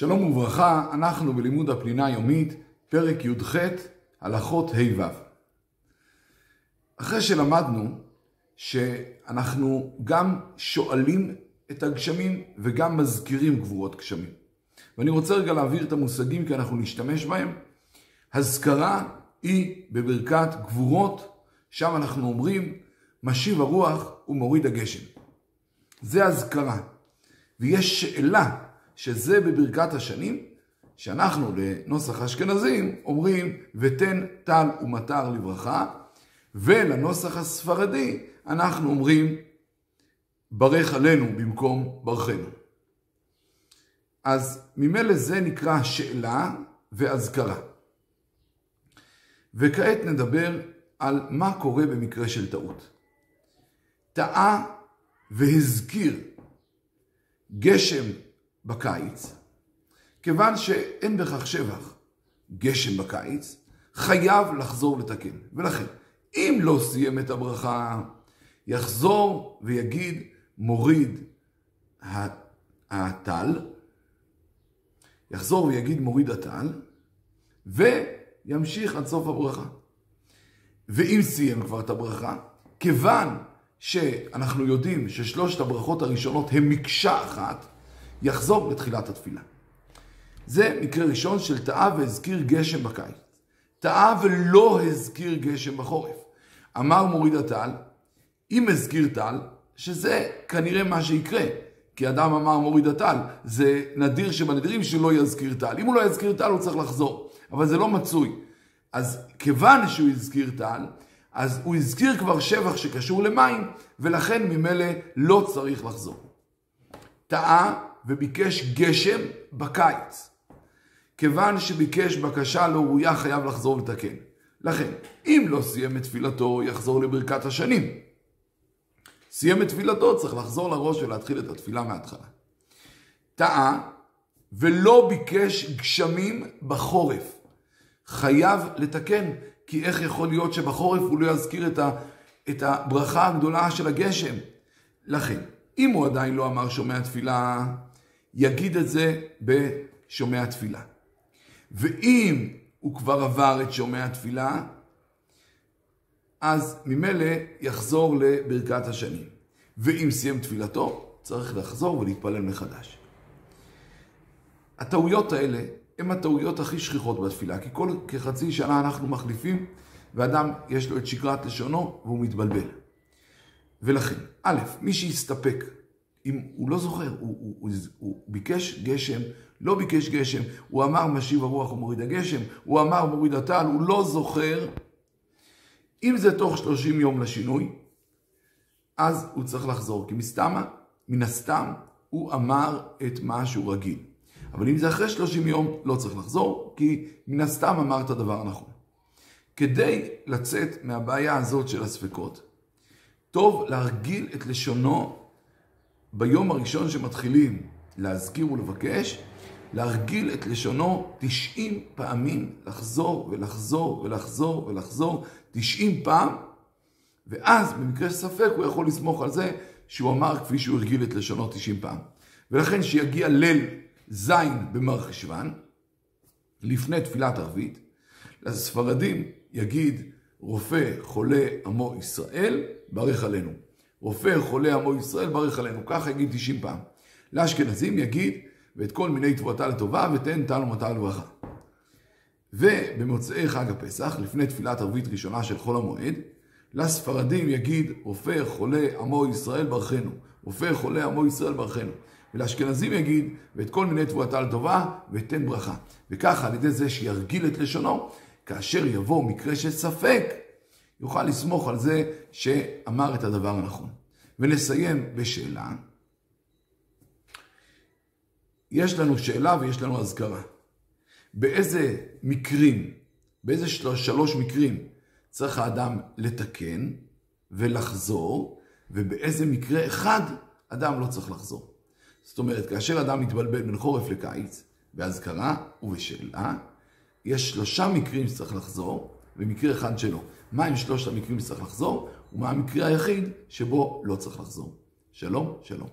שלום וברכה, אנחנו בלימוד הפנינה היומית, פרק י"ח, הלכות ה'-ו'. אחרי שלמדנו שאנחנו גם שואלים את הגשמים וגם מזכירים גבורות גשמים. ואני רוצה רגע להעביר את המושגים כי אנחנו נשתמש בהם. הזכרה היא בברכת גבורות, שם אנחנו אומרים, משיב הרוח ומוריד הגשם. זה הזכרה. ויש שאלה שזה בברכת השנים, שאנחנו לנוסח האשכנזים אומרים ותן טל ומטר לברכה, ולנוסח הספרדי אנחנו אומרים ברך עלינו במקום ברכנו. אז ממילא זה נקרא שאלה ואזכרה. וכעת נדבר על מה קורה במקרה של טעות. טעה והזכיר גשם בקיץ, כיוון שאין בכך שבח גשם בקיץ, חייב לחזור לתקן. ולכן, אם לא סיים את הברכה, יחזור ויגיד מוריד הטל, יחזור ויגיד מוריד הטל, וימשיך עד סוף הברכה. ואם סיים כבר את הברכה, כיוון שאנחנו יודעים ששלושת הברכות הראשונות הן מקשה אחת, יחזור לתחילת התפילה. זה מקרה ראשון של טעה והזכיר גשם בקיץ. טעה ולא הזכיר גשם בחורף. אמר מוריד הטל, אם הזכיר טל, שזה כנראה מה שיקרה. כי אדם אמר מוריד הטל, זה נדיר שבנדירים שלא יזכיר טל. אם הוא לא יזכיר טל, הוא צריך לחזור. אבל זה לא מצוי. אז כיוון שהוא הזכיר טל, אז הוא הזכיר כבר שבח שקשור למים, ולכן ממילא לא צריך לחזור. טעה וביקש גשם בקיץ. כיוון שביקש בקשה לא ראויה חייב לחזור לתקן. לכן, אם לא סיים את תפילתו, יחזור לברכת השנים. סיים את תפילתו, צריך לחזור לראש ולהתחיל את התפילה מההתחלה. טעה ולא ביקש גשמים בחורף. חייב לתקן, כי איך יכול להיות שבחורף הוא לא יזכיר את, ה, את הברכה הגדולה של הגשם? לכן, אם הוא עדיין לא אמר שומע תפילה, יגיד את זה בשומע תפילה. ואם הוא כבר עבר את שומע תפילה, אז ממילא יחזור לברכת השנים. ואם סיים תפילתו, צריך לחזור ולהתפלל מחדש. הטעויות האלה הן הטעויות הכי שכיחות בתפילה, כי כל כחצי שנה אנחנו מחליפים, ואדם יש לו את שגרת לשונו והוא מתבלבל. ולכן, א', מי שיסתפק אם הוא לא זוכר, הוא, הוא, הוא, הוא ביקש גשם, לא ביקש גשם, הוא אמר משיב הרוח ומוריד הגשם, הוא אמר מוריד הטל, הוא לא זוכר. אם זה תוך 30 יום לשינוי, אז הוא צריך לחזור, כי מסתמה, מן הסתם, הוא אמר את מה שהוא רגיל. אבל אם זה אחרי 30 יום, לא צריך לחזור, כי מן הסתם אמר את הדבר הנכון. כדי לצאת מהבעיה הזאת של הספקות, טוב להרגיל את לשונו ביום הראשון שמתחילים להזכיר ולבקש, להרגיל את לשונו 90 פעמים, לחזור ולחזור ולחזור ולחזור 90 פעם, ואז במקרה ספק הוא יכול לסמוך על זה שהוא אמר כפי שהוא הרגיל את לשונו 90 פעם. ולכן שיגיע ליל ז' במרחשוון, לפני תפילת ערבית, לספרדים יגיד רופא חולה עמו ישראל, ברך עלינו. רופא חולה עמו ישראל, ברך עלינו. ככה יגיד 90 פעם. לאשכנזים יגיד, ואת כל מיני תבואתה לטובה, ותן ומטל לברכה. ובמוצאי חג הפסח, לפני תפילת ערבית ראשונה של חול המועד, לספרדים יגיד, רופא חולה עמו ישראל ברכנו. רופא חולה עמו ישראל ברכנו. ולאשכנזים יגיד, ואת כל מיני תבואתה לטובה, ותן ברכה. וככה, על ידי זה שירגיל את לשונו, כאשר יבוא מקרה של ספק, יוכל לסמוך על זה שאמר את הדבר הנכון. ונסיים בשאלה. יש לנו שאלה ויש לנו אזכרה. באיזה מקרים, באיזה שלוש, מקרים צריך האדם לתקן ולחזור, ובאיזה מקרה אחד אדם לא צריך לחזור. זאת אומרת, כאשר אדם מתבלבל בין חורף לקיץ, באזכרה ובשאלה, יש שלושה מקרים שצריך לחזור, ומקרה אחד שלא. מהם שלושת המקרים שצריך לחזור, ומה המקרה היחיד שבו לא צריך לחזור. שלום, שלום.